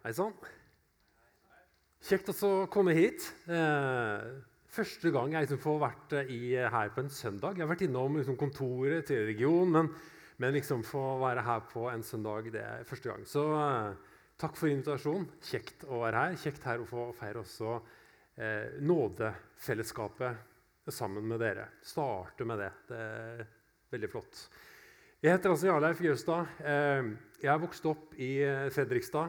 Hei sann. Kjekt å komme hit. Eh, første gang jeg liksom får vært i, her på en søndag. Jeg har vært innom liksom, kontoret til regionen, men, men liksom få være her på en søndag det er første gang. Så eh, takk for invitasjonen. Kjekt å være her. Kjekt her å få feire også eh, nådefellesskapet sammen med dere. Starte med det. Det er veldig flott. Jeg heter altså Jarleif Gaustad. Eh, jeg er vokst opp i eh, Fredrikstad.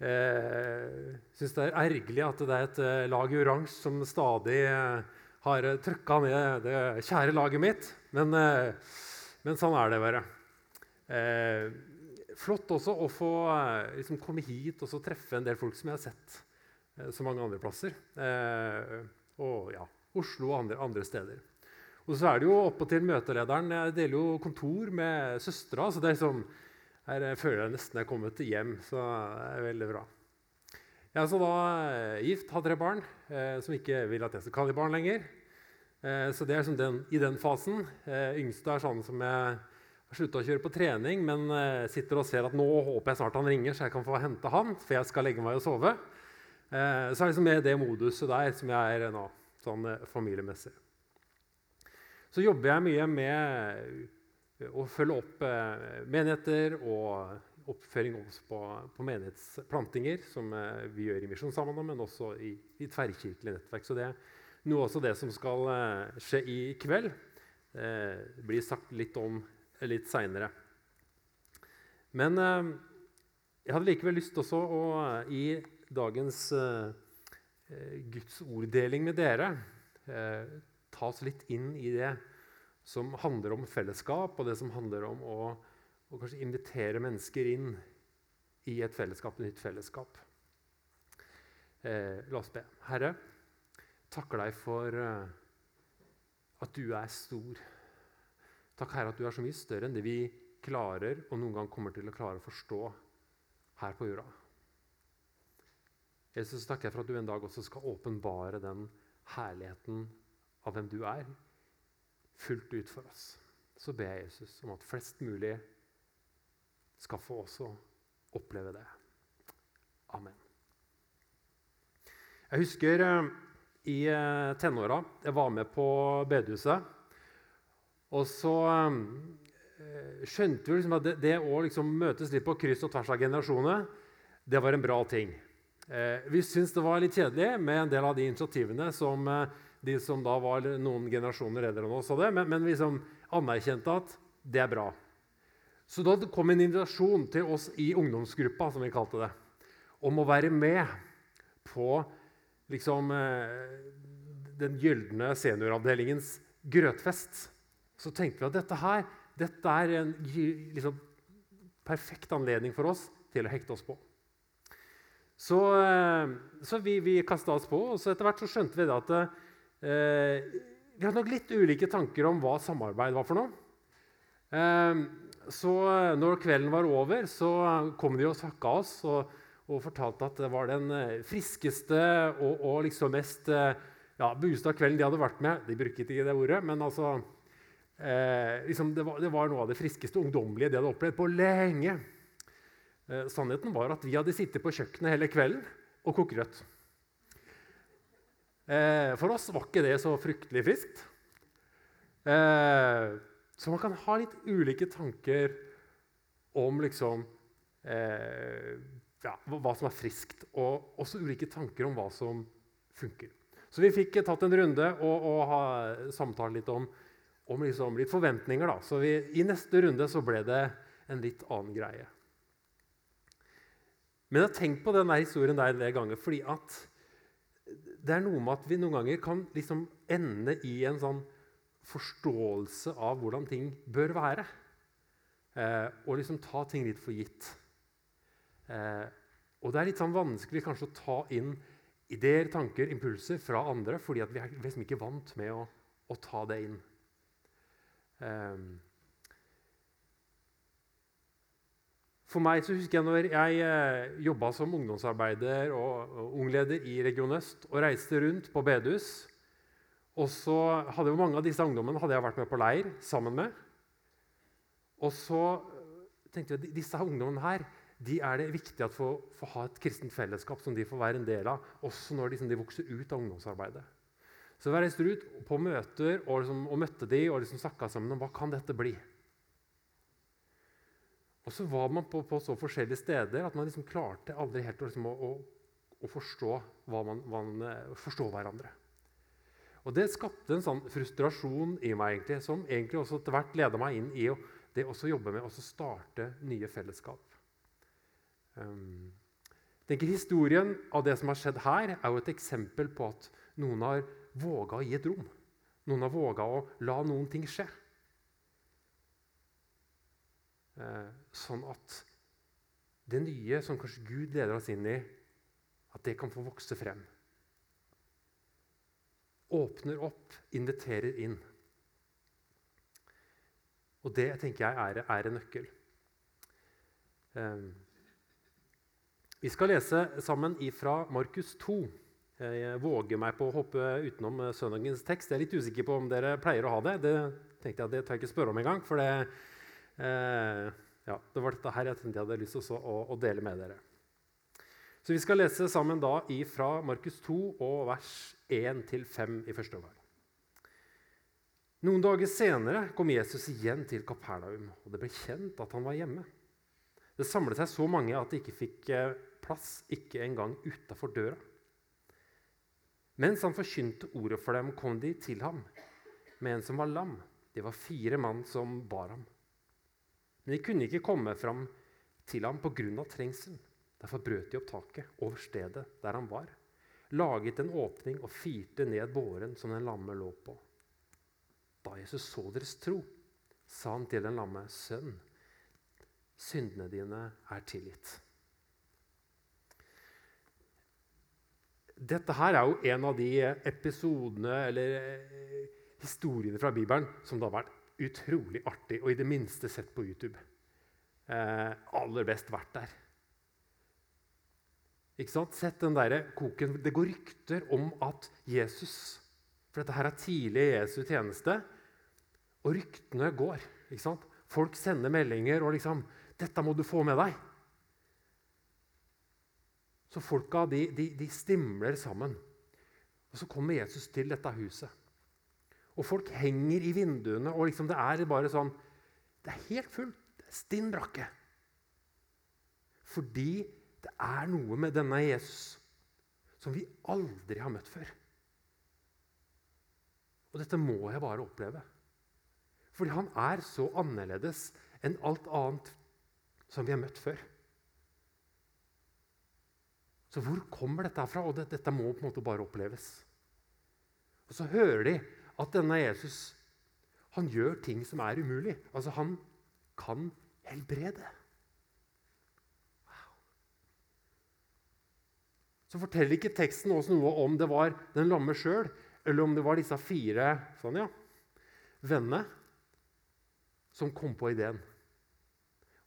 Eh, syns det er ergerlig at det er et eh, lag i oransje som stadig eh, har trykka ned det kjære laget mitt. Men, men sånn er det bare. flott også å få liksom, komme hit og treffe en del folk som jeg har sett så mange andre plasser. og ja, Oslo og andre, andre steder. Og så er det jo oppåtil møtelederen. Jeg deler jo kontor med søstera. så det er liksom her jeg føler jeg nesten er kommet hjem, så det er veldig bra. Jeg er altså da eh, gift, har tre barn eh, som ikke vil at jeg skal kalle dem barn lenger. Eh, så det er sånn den, i den fasen. Eh, yngste er sånn som jeg har slutta å kjøre på trening, men eh, sitter og ser at nå håper jeg snart han ringer, så jeg kan få hente han, for jeg skal legge meg og sove. Eh, så er det liksom med det moduset der som jeg er nå, sånn familiemessig. Så jobber jeg mye med å følge opp eh, menigheter og oppføring på, på menighetsplantinger, som eh, vi gjør i Misjonssambandet, men også i, i tverrkirkelig nettverk. Så det er noe også det som skal eh, skje i kveld. Det blir sagt litt om litt seinere. Men jeg hadde likevel lyst også å i dagens Guds orddeling med dere ta oss litt inn i det som handler om fellesskap, og det som handler om å, å kanskje invitere mennesker inn i et fellesskap, et nytt fellesskap. Eh, la oss be. Herre, takker deg for uh, at du er stor. Takk, Herre, at du er så mye større enn det vi klarer og noen gang kommer til å klare å forstå her på jorda. Jesus, takker jeg for at du en dag også skal åpenbare den herligheten av hvem du er fullt ut for oss. Så ber jeg Jesus om at flest mulig skal få også oppleve det. Amen. Jeg husker uh, i uh, tenåra Jeg var med på bedehuset. Og så uh, skjønte vi liksom at det, det å liksom møtes litt på kryss og tvers av generasjoner, det var en bra ting. vi syntes det var litt kjedelig med en del av de initiativene som de som da var noen generasjoner eldre enn oss, hadde, men, men vi liksom anerkjente at det er bra. Så da kom en invitasjon til oss i ungdomsgruppa, som vi kalte det, om å være med på liksom, eh, den gylne senioravdelingens grøtfest. Så tenkte vi at dette her dette er en liksom, perfekt anledning for oss til å hekte oss på. Så, eh, så vi, vi kasta oss på, og etter hvert så skjønte vi det at Eh, vi hadde nok litt ulike tanker om hva samarbeid var for noe. Eh, så når kvelden var over, så kom de og takka oss og, og, fortalte at det var den eh, friskeste og, og liksom mest ja, boosta kvelden de hadde vært med. De brukte ikke det ordet, men altså eh, liksom det, var, det, var, noe av det friskeste ungdommelige de hadde opplevd på lenge. Eh, sannheten var at vi hadde sittet på kjøkkenet hele kvelden og kokt grøt. Eh, for oss var ikke det så fryktelig friskt. Eh, så man kan ha litt ulike tanker om liksom eh, ja, hva som er friskt, og også ulike tanker om hva som funker. Så vi fikk tatt en runde og, og ha samtale litt om, om liksom litt forventninger. Da. Så vi, i neste runde så ble det en litt annen greie. Men jeg har tenkt på denne historien der en del ganger fordi at det er noe med at vi noen ganger kan liksom ende i en sånn forståelse av hvordan ting bør være. Eh, og liksom ta ting litt for gitt. Eh, og det er litt sånn vanskelig kanskje å ta inn ideer, tanker, impulser fra andre fordi vi er liksom ikke vant med å, å ta det inn. Eh, For meg så husker jeg når jeg eh, jobba som ungdomsarbeider og, og ungleder i Region Øst og reiste rundt på bedehus. Og så hadde jo Mange av disse ungdommene hadde jeg vært med på leir sammen med. Og så tenkte jeg disse ungdommene her, de er det viktig at få, få ha et kristent fellesskap som de får være en del av, også når liksom, de vokser ut av ungdomsarbeidet. Så jeg reiste ut på møter og, liksom, og møtte de og liksom snakka sammen om hva kan dette bli. Og så var man på, på så forskjellige steder at man liksom klarte aldri helt å, liksom, å, å forstå, man, man, eh, forstå, hverandre. Og Det skapte en sånn frustrasjon i meg egentlig, som egentlig også etter hvert leda meg inn i å, det å jobbe med å starte nye fellesskap. Um, historien av det som har skjedd her, er jo et eksempel på at noen har våga å gi et rom. Noen har våga å la noen ting skje. Eh, sånn at det nye som kanskje Gud leder oss inn i, at det kan få vokse frem. Åpner opp, inviterer inn. Og det tenker jeg er, er en nøkkel. Um, vi skal lese sammen ifra Markus 2. Jeg våger meg på å hoppe utenom søndagens tekst. Jeg er litt usikker på om dere pleier å ha det. Det tenkte jeg, at det tar jeg ikke spørre om engang. For det, eh, ja, det var dette her jeg tenkte jeg hadde lyst til å, å, dele med dere. Så Vi skal lese sammen da fra Markus 2 og vers 1-5 i første omgang. Noen dager senere kom Jesus igjen til Kapernaum, og det ble kjent at han var hjemme. Det samlet seg så mange at de ikke fikk eh, plass ikke engang utafor døra. Mens han forkynte ordet for dem, kom de til ham med en som var lam. Det var fire mann som bar ham. Men de kunne ikke komme fram til ham pga. trengselen. Derfor brøt de opp taket over stedet der han var, laget en åpning og firte ned båren som den lamme lå på. Da Jesus så deres tro, sa han til den lamme, 'Sønn, syndene dine er tilgitt.' Dette her er jo en av de episodene eller eh, historiene fra Bibelen som det har vært utrolig artig og i det minste sett på YouTube. Eh, aller best vært der. Ikke sant? Sett den der koken. Det går rykter om at Jesus For dette her er tidlig Jesu tjeneste, og ryktene går. Ikke sant? Folk sender meldinger og liksom 'Dette må du få med deg.' Så folka de, de, de stimler sammen. Og Så kommer Jesus til dette huset. Og folk henger i vinduene, og liksom det er bare sånn Det er helt fullt. Det stinn brakke. Fordi det er noe med denne Jesus som vi aldri har møtt før. Og dette må jeg bare oppleve. Fordi han er så annerledes enn alt annet som vi har møtt før. Så hvor kommer dette fra? Og det, dette må på en måte bare oppleves. Og Så hører de at denne Jesus han gjør ting som er umulig. Altså, han kan helbrede. Wow. Så forteller ikke teksten oss noe om det var den lamme sjøl, eller om det var disse fire sånn ja, vennene som kom på ideen.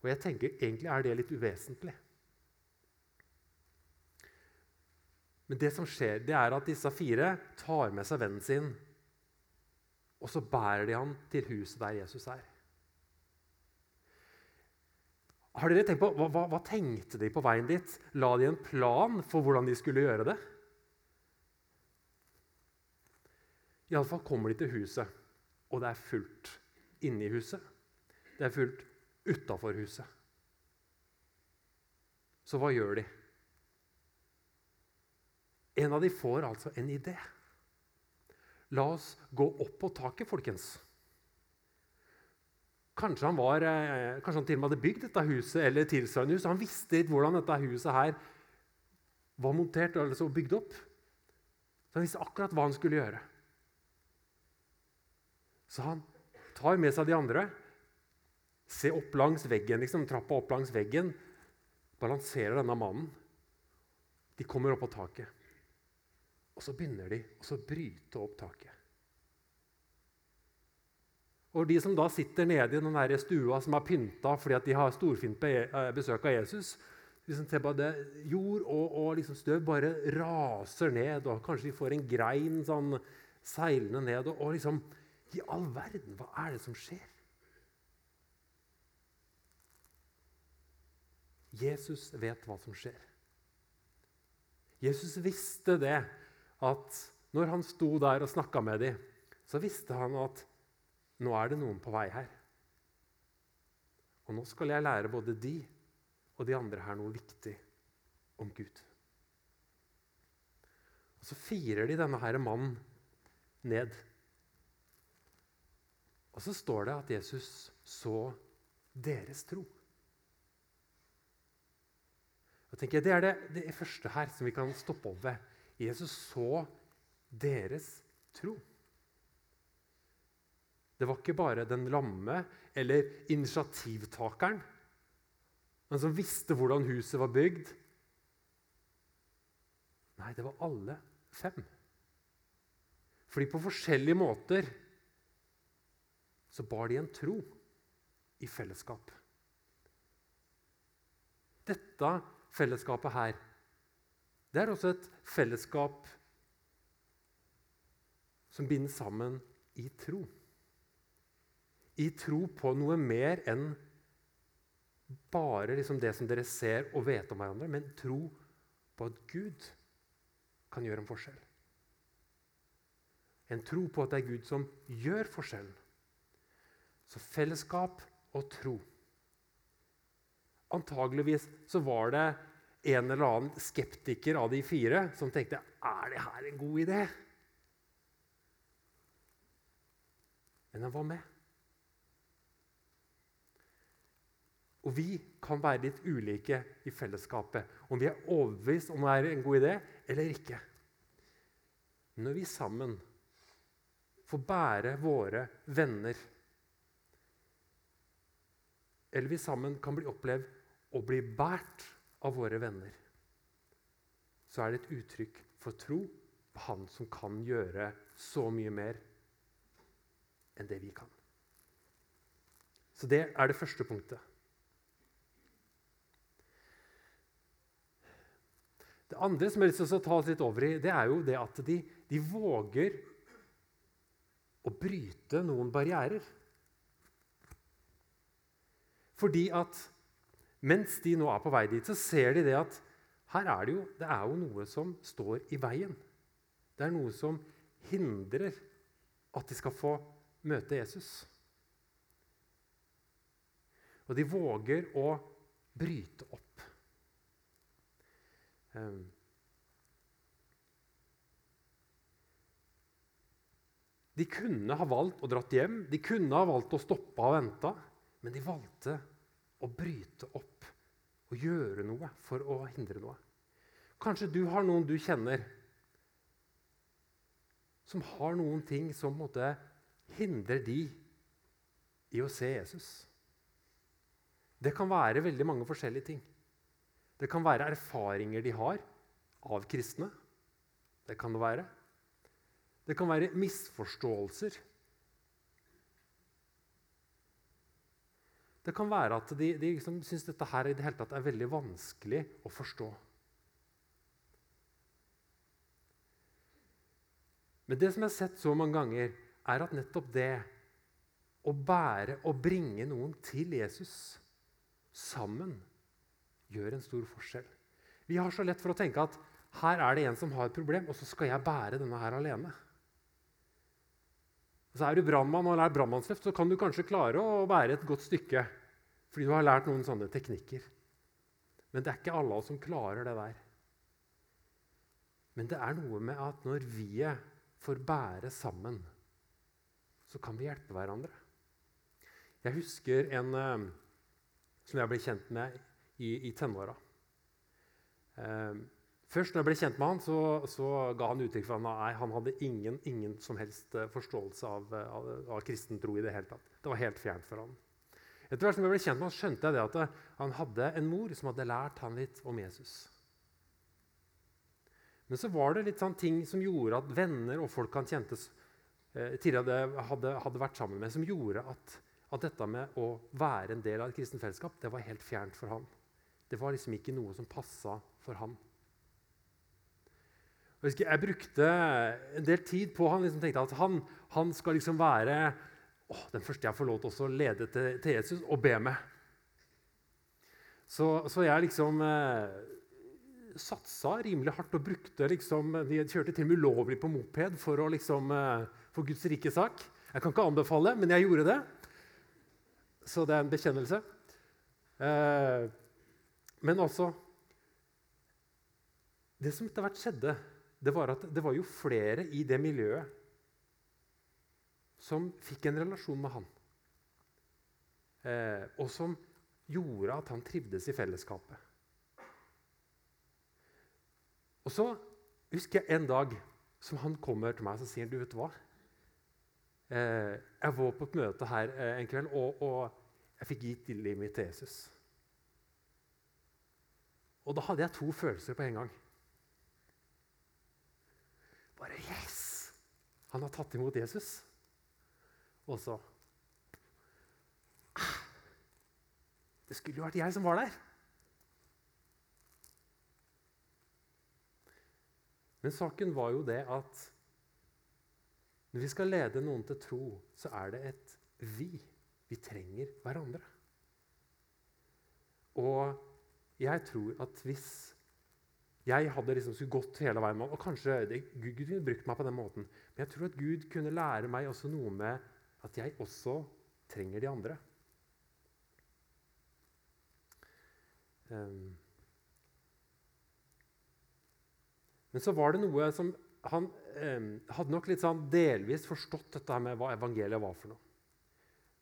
Og jeg tenker egentlig er det litt uvesentlig. Men det som skjer, det er at disse fire tar med seg vennen sin, og så bærer de han til huset der Jesus er. Har dere tenkt på, hva, hva, hva tenkte de på veien dit? La de en plan for hvordan de skulle gjøre det? Iallfall kommer de til huset, og det er fullt inni huset. Det er fullt utafor huset. Så hva gjør de? En av de får altså en idé. La oss gå opp på taket, folkens. Kanskje han, var, eh, kanskje han til og med hadde bygd dette huset eller tilsvarende hus. Han visste litt hvordan dette huset her var montert altså bygd opp. Så han visste akkurat hva han skulle gjøre. Så han tar med seg de andre, ser opp langs veggen, liksom, trappa opp langs veggen, balanserer denne mannen. De kommer opp på taket. Og så begynner de å bryte opp taket. Og de som da sitter nede i den der stua som er pynta fordi de har storfint eh, besøk av Jesus liksom ser bare det, Jord og, og liksom støv bare raser ned, og kanskje de får en grein sånn seilende ned. Og, og liksom I all verden, hva er det som skjer? Jesus vet hva som skjer. Jesus visste det at når han sto der og snakka med dem, så visste han at nå er det noen på vei her. Og nå skal jeg lære både de og de andre her noe viktig om Gud. Og Så firer de denne her mannen ned. Og så står det at Jesus så deres tro. Da tenker, jeg, Det er det, det første her som vi kan stoppe opp ved. Jesus så deres tro. Det var ikke bare den lamme eller initiativtakeren, men som visste hvordan huset var bygd. Nei, det var alle fem. Fordi på forskjellige måter så bar de en tro i fellesskap. Dette fellesskapet her, det er også et fellesskap som binder sammen i tro. I tro på noe mer enn bare liksom det som dere ser og vet om hverandre, men tro på at Gud kan gjøre en forskjell. En tro på at det er Gud som gjør forskjellen. Så fellesskap og tro. Antageligvis så var det en eller annen skeptiker av de fire som tenkte er det her en god idé? Men han var med. Og vi kan være litt ulike i fellesskapet, om vi er overbevist om det er en god idé eller ikke. Når vi sammen får bære våre venner Eller vi sammen kan bli opplevd å bli båret av våre venner, så er det et uttrykk for tro på Han som kan gjøre så mye mer enn det vi kan. Så det er det første punktet. Det andre som jeg har lyst til å ta oss litt over i, det er jo det at de, de våger å bryte noen barrierer. Fordi at mens de nå er på vei dit, så ser de det at her er det jo, det er jo noe som står i veien. Det er noe som hindrer at de skal få møte Jesus. Og de våger å bryte opp. Ehm. De kunne ha valgt å dratt hjem, de kunne ha valgt å stoppe og vente, men de valgte å bryte opp og gjøre noe for å hindre noe. Kanskje du har noen du kjenner som har noen ting som måtte hindrer de i å se Jesus. Det kan være veldig mange forskjellige ting. Det kan være erfaringer de har av kristne. Det kan det være. Det kan være misforståelser. Det kan være at de, de liksom syns dette her i det hele tatt er veldig vanskelig å forstå. Men det som jeg har sett så mange ganger, er at nettopp det å bære og bringe noen til Jesus sammen gjør en stor forskjell. Vi har så lett for å tenke at her er det en som har et problem, og så skal jeg bære denne her alene. Så Er du brannmann og lærer brannmannsløft, så kan du kanskje klare å bære et godt stykke fordi du har lært noen sånne teknikker. Men det er ikke alle som klarer det der. Men det er noe med at når vi får bære sammen, så kan vi hjelpe hverandre. Jeg husker en eh, som jeg ble kjent med i, i tenåra. Eh, først når jeg ble kjent med han, så, så ga han uttrykk for at nei, han hadde ingen, ingen som helst eh, forståelse av, av, av, kristen tro. i Det hele tatt. Det var helt fjernt for han. Etter hvert som jeg ble kjent med han, skjønte jeg det at eh, han hadde en mor som hadde lært han litt om Jesus. Men så var det litt sånn ting som gjorde at venner og folk han kjentes eh, tidligere hadde, hadde, vært sammen med, som gjorde at, at, dette med å være en del av et kristent fellesskap det var helt fjernt for han. Det var liksom ikke noe som passa for han. Jeg, jeg brukte en del tid på han, liksom tenkte at han, han skal liksom være å, den første jeg får lov til å lede til, til Jesus og be med. Så, så jeg liksom eh, satsa rimelig hardt og brukte liksom, De kjørte til og med ulovlig på moped for å liksom, eh, få Guds rike sak. Jeg kan ikke anbefale, men jeg gjorde det. Så det er en bekjennelse. Eh, men altså Det som etter hvert skjedde, det var at det var jo flere i det miljøet som fikk en relasjon med han. Eh, og som gjorde at han trivdes i fellesskapet. Og så husker jeg en dag som han kommer til meg og sier du vet hva? Eh, jeg var på et møte her eh, en kveld, og, og jeg fikk gitt livet mitt til Jesus. Og da hadde jeg to følelser på en gang. Bare Yes! Han har tatt imot Jesus. Og så ah, Det skulle jo vært jeg som var der. Men saken var jo det at når vi skal lede noen til tro, så er det et vi. Vi trenger hverandre. Og jeg tror at hvis jeg hadde liksom skulle gått hele veien Og kanskje det, Gud kunne brukt meg på den måten, men jeg tror at Gud kunne lære meg også noe med at jeg også trenger de andre. Um, men så var det noe som Han um, hadde nok litt sånn delvis forstått dette med hva evangeliet var for noe.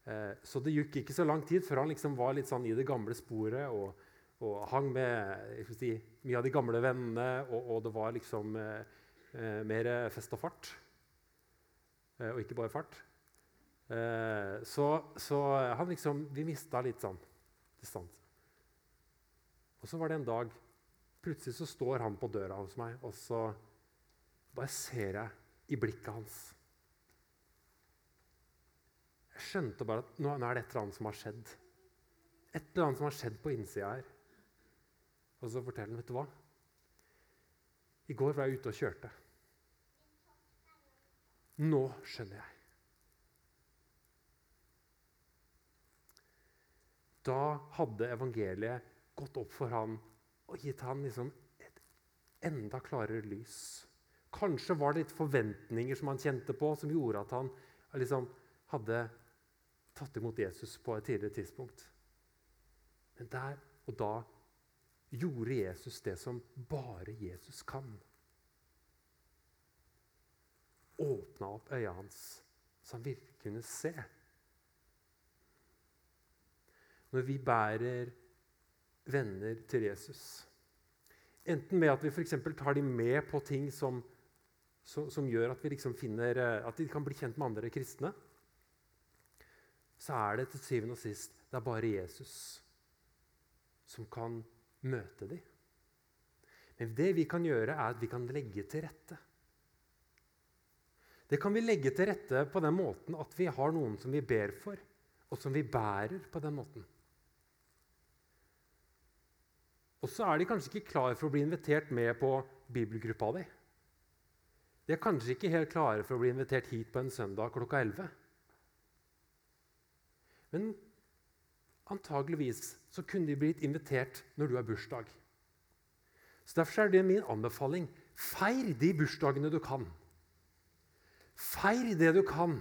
Uh, så det gikk ikke så lang tid før han liksom var litt sånn i det gamle sporet og, og hang med si, mye av de gamle vennene, og, og det var liksom uh, uh, mer fest og fart. og ikke bare fart. Eh, så, så, han liksom, vi mista litt sånn distanse. Og så var det en dag Plutselig så står han på døra hos meg, og så bare ser jeg i blikket hans Jeg skjønte bare at nå, nå er det et eller annet som har skjedd. Et eller annet som har skjedd på innsida her. Og så forteller han, vet du hva? I går var jeg ute og kjørte. Nå skjønner jeg. Da hadde evangeliet gått opp for ham og gitt ham liksom et enda klarere lys. Kanskje var det litt forventninger som han kjente på, som gjorde at han liksom hadde tatt imot Jesus på et tidligere tidspunkt. Men der og da gjorde Jesus det som bare Jesus kan. Åpna opp øya hans, så han virkelig kunne se når vi bærer venner til Jesus. Enten med at vi f.eks. tar dem med på ting som, som, som gjør at, liksom finner, eh, at de kan bli kjent med andre kristne, så er det til syvende og sist det er bare Jesus som kan møte dem. Men det vi kan gjøre, er at vi kan legge til rette. Det kan vi legge til rette på den måten at vi har noen som vi ber for, og som vi bærer på den måten. Og så er de kanskje ikke klar for å bli invitert med på bibelgruppa di. De er kanskje ikke helt klare for å bli invitert hit på en søndag klokka 11. Men antageligvis så kunne de blitt invitert når du har bursdag. Så Derfor er det min anbefaling. Feir de bursdagene du kan. Feir det du kan,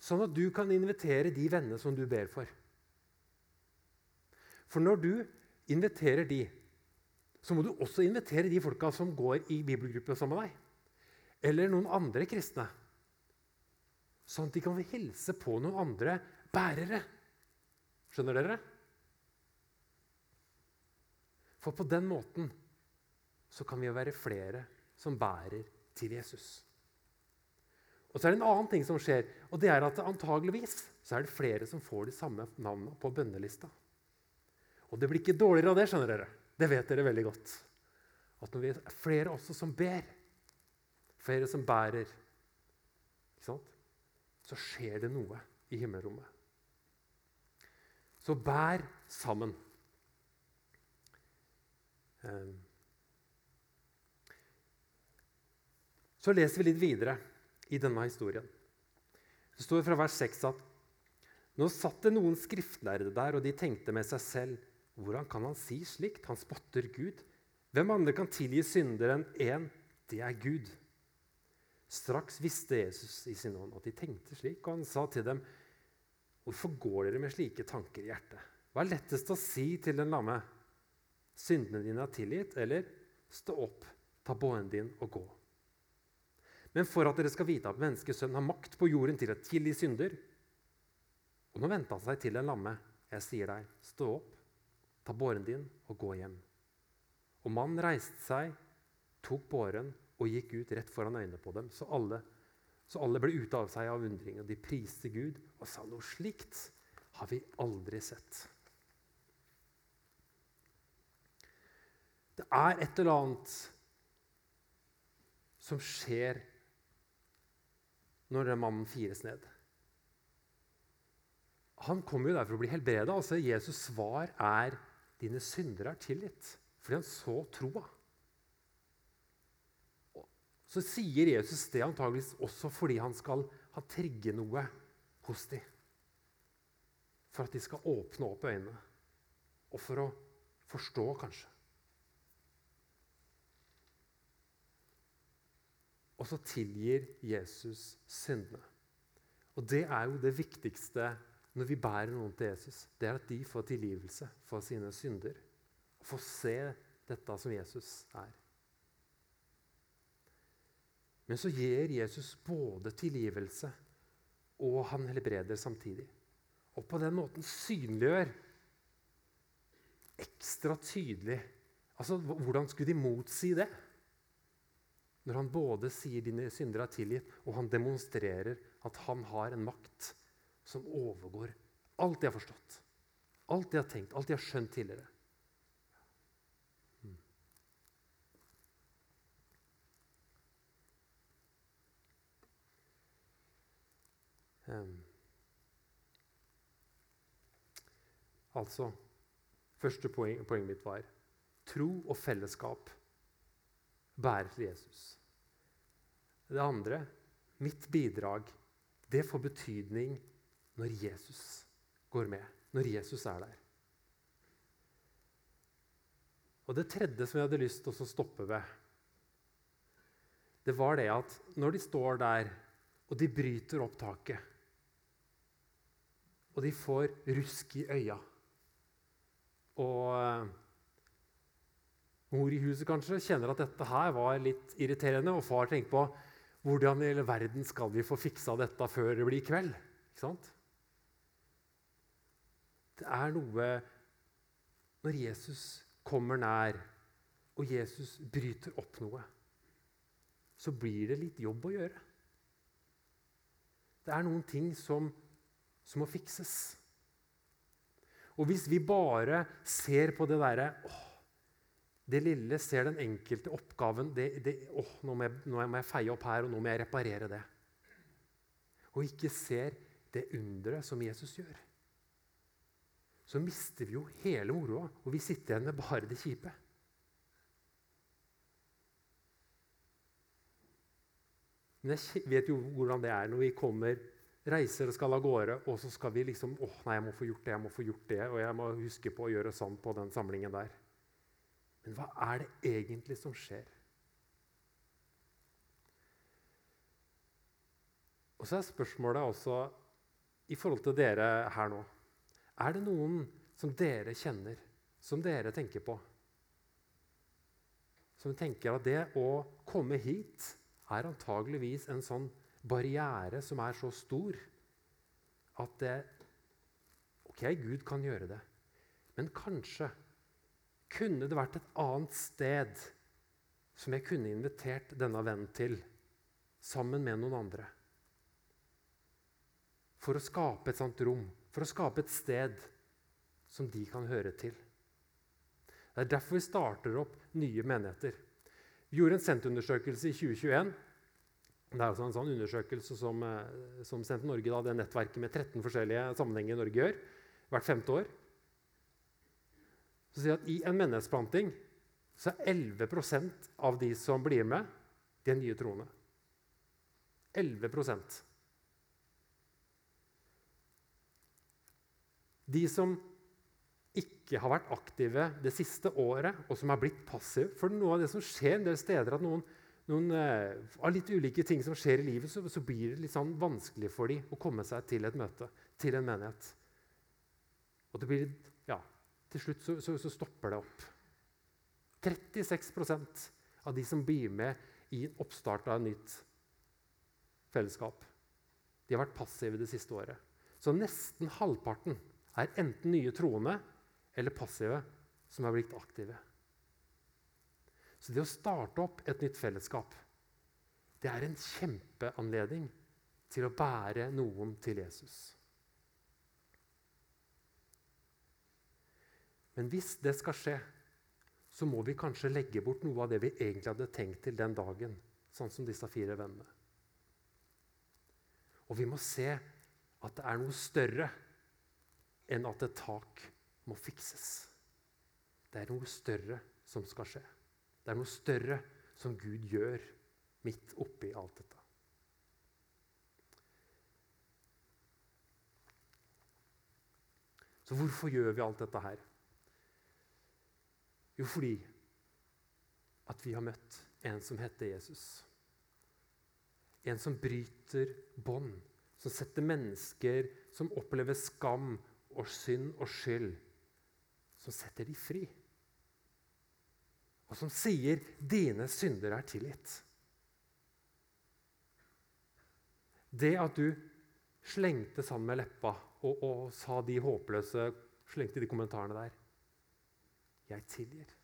sånn at du kan invitere de vennene som du ber for. For når du inviterer de, så må du også invitere de folka som går i bibelgruppe sammen med deg. Eller noen andre kristne. Sånn at de kan hilse på noen andre bærere. Skjønner dere? For på den måten så kan vi jo være flere som bærer til Jesus. Og så er det en annen ting som skjer, og det er at antageligvis så er det flere som får de samme navnene på bønnelista. Og det blir ikke dårligere av det, skjønner dere. Det vet dere veldig godt. At når vi er flere også som ber, flere som bærer, så skjer det noe i himmelrommet. Så bær sammen. Ehm. Så leser vi litt videre i denne historien. Det står fra vers 6 at nå satt det noen skriftlærde der, og de tenkte med seg selv Hvordan kan han si slikt? Han spotter Gud. Hvem andre kan tilgi syndere enn én? Det er Gud. Straks visste Jesus i sin ånd at de tenkte slik, og han sa til dem, Hvorfor går dere med slike tanker i hjertet? Hva er lettest å si til den lamme? Syndene dine er tilgitt, eller stå opp, ta båren din og gå. Men for at dere skal vite at menneskesønnen har makt på jorden til å tilgi synder Og nå vendte han seg til den lamme. Jeg sier deg, stå opp, ta båren din og gå hjem. Og mannen reiste seg, tok båren og gikk ut rett foran øynene på dem. Så alle, så alle ble ute av seg av undring, og de priste Gud og sa noe slikt har vi aldri sett. Det er et eller annet som skjer når mannen fires ned. Han kommer jo der for å bli helbreda. Altså, Jesus' svar er 'dine syndere er tilgitt', fordi han så troa. Så sier Jesus det antageligvis også fordi han skal ha trigge noe hos dem. For at de skal åpne opp øynene, og for å forstå, kanskje. Og så tilgir Jesus syndene. Og det er jo det viktigste når vi bærer noen til Jesus. Det er at de får tilgivelse for sine synder. Og får se dette som Jesus er. Men så gir Jesus både tilgivelse og han helbreder samtidig. Og på den måten synliggjør ekstra tydelig Altså, Hvordan skulle de motsi det? Når han både sier 'dine syndere er tilgitt', og han demonstrerer at han har en makt som overgår alt de har forstått, alt de har tenkt, alt de har skjønt tidligere. Um. Altså Første poeng, poenget mitt var tro og fellesskap bærer til Jesus. Det andre, mitt bidrag, det får betydning når Jesus går med, når Jesus er der. Og Det tredje som jeg hadde lyst til å stoppe ved, det var det at når de står der og de bryter opp taket, og de får rusk i øya og Mor i huset kanskje kjenner at dette her var litt irriterende, og far tenker på hvordan i hele verden skal vi få fiksa dette før det blir kveld? Ikke sant? Det er noe Når Jesus kommer nær, og Jesus bryter opp noe, så blir det litt jobb å gjøre. Det er noen ting som, som må fikses. Og hvis vi bare ser på det derre det lille ser den enkelte oppgaven det, det, åh, nå, må jeg, nå må jeg feie opp her, og nå må jeg reparere det. Og ikke ser det underet som Jesus gjør. Så mister vi jo hele moroa, og vi sitter igjen med bare det kjipe. Men jeg vet jo hvordan det er når vi kommer, reiser og skal av gårde, og så skal vi liksom åh, nei, jeg må få gjort det, jeg må få gjort det, og jeg må huske på å gjøre sånn på den samlingen der. Men hva er det egentlig som skjer? Og så er spørsmålet også i forhold til dere her nå. Er det noen som dere kjenner, som dere tenker på? Som tenker at det å komme hit er antageligvis en sånn barriere som er så stor at det Ok, Gud kan gjøre det, men kanskje kunne det vært et annet sted som jeg kunne invitert denne vennen til, sammen med noen andre? For å skape et sånt rom, for å skape et sted som de kan høre til. Det er derfor vi starter opp nye menigheter. Vi gjorde en senterundersøkelse i 2021. Det er altså en sånn undersøkelse som, eh, som Sendt Norge, da, det nettverket med 13 forskjellige sammenhenger Norge, gjør hvert femte år så sier at i en menighetsplanting så er 11% av de som blir med, de er nye troende. 11% De som ikke har vært aktive det siste året, og som har blitt passive For noe av det som skjer en del steder, at noen, noen uh, av litt ulike ting som skjer i livet, så, så blir det litt sånn vanskelig for dem å komme seg til et møte, til en menighet. Og det blir, ja, til slutt så, så, så stopper det opp. 36% av de som blir med i oppstart av et nytt fellesskap, de har vært passive det siste året. Så nesten halvparten er enten nye troende eller passive som er blitt aktive. Så det å starte opp et nytt fellesskap det er en kjempeanledning til å bære noen til Jesus. Men hvis det skal skje, så må vi kanskje legge bort noe av det vi egentlig hadde tenkt til den dagen, sånn som disse fire vennene. Og vi må se at det er noe større enn at et tak må fikses. Det er noe større som skal skje. Det er noe større som Gud gjør midt oppi alt dette. Så hvorfor gjør vi alt dette her? Jo, fordi at vi har møtt en som heter Jesus. En som bryter bånd, som setter mennesker som opplever skam og synd og skyld, som setter de fri. Og som sier 'dine synder er tilgitt'. Det at du slengte sammen med leppa og, og sa de håpløse slengte de kommentarene der 'Jeg tilgir'.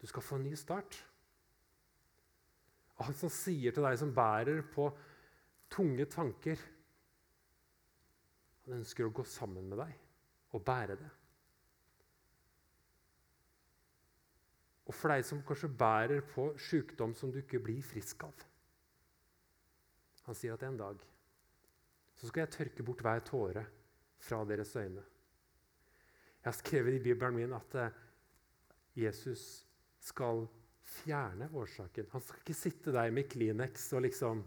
Du skal få en ny start. Og han som sier til deg som bærer på tunge tanker Han ønsker å gå sammen med deg og bære det. Og for deg som kanskje bærer på sykdom som du ikke blir frisk av Han sier at en dag så skal jeg tørke bort hver tåre fra deres øyne. Jeg har skrevet i Bibelen min at eh, Jesus skal fjerne årsaken. Han skal ikke sitte der med Kleenex og liksom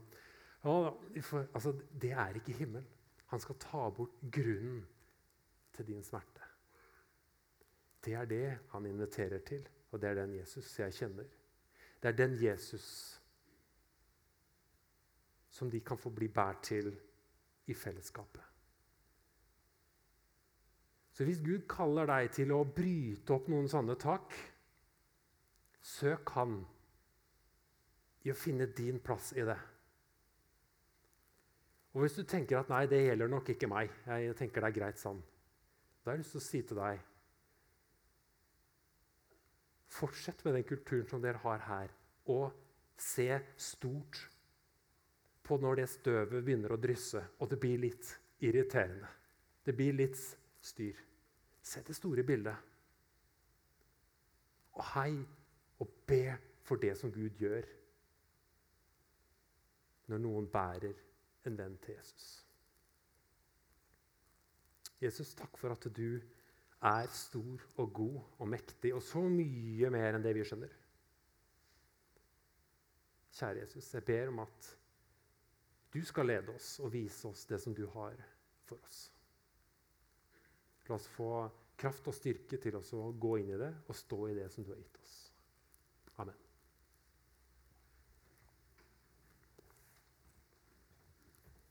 altså, Det er ikke himmelen. Han skal ta bort grunnen til din smerte. Det er det han inviterer til, og det er den Jesus jeg kjenner. Det er den Jesus som de kan få bli båret til i fellesskapet. Så hvis Gud kaller deg til å bryte opp noen sånne tak, Søk Han i å finne din plass i det. Og Hvis du tenker at 'nei, det gjelder nok ikke meg', jeg tenker det er greit sånn, da har jeg lyst til å si til deg Fortsett med den kulturen som dere har her, og se stort på når det støvet begynner å drysse, og det blir litt irriterende. Det blir litt styr. Se det store bildet. Og hei og be for det som Gud gjør når noen bærer en venn til Jesus. Jesus, takk for at du er stor og god og mektig og så mye mer enn det vi skjønner. Kjære Jesus, jeg ber om at du skal lede oss og vise oss det som du har for oss. La oss få kraft og styrke til å gå inn i det og stå i det som du har gitt oss.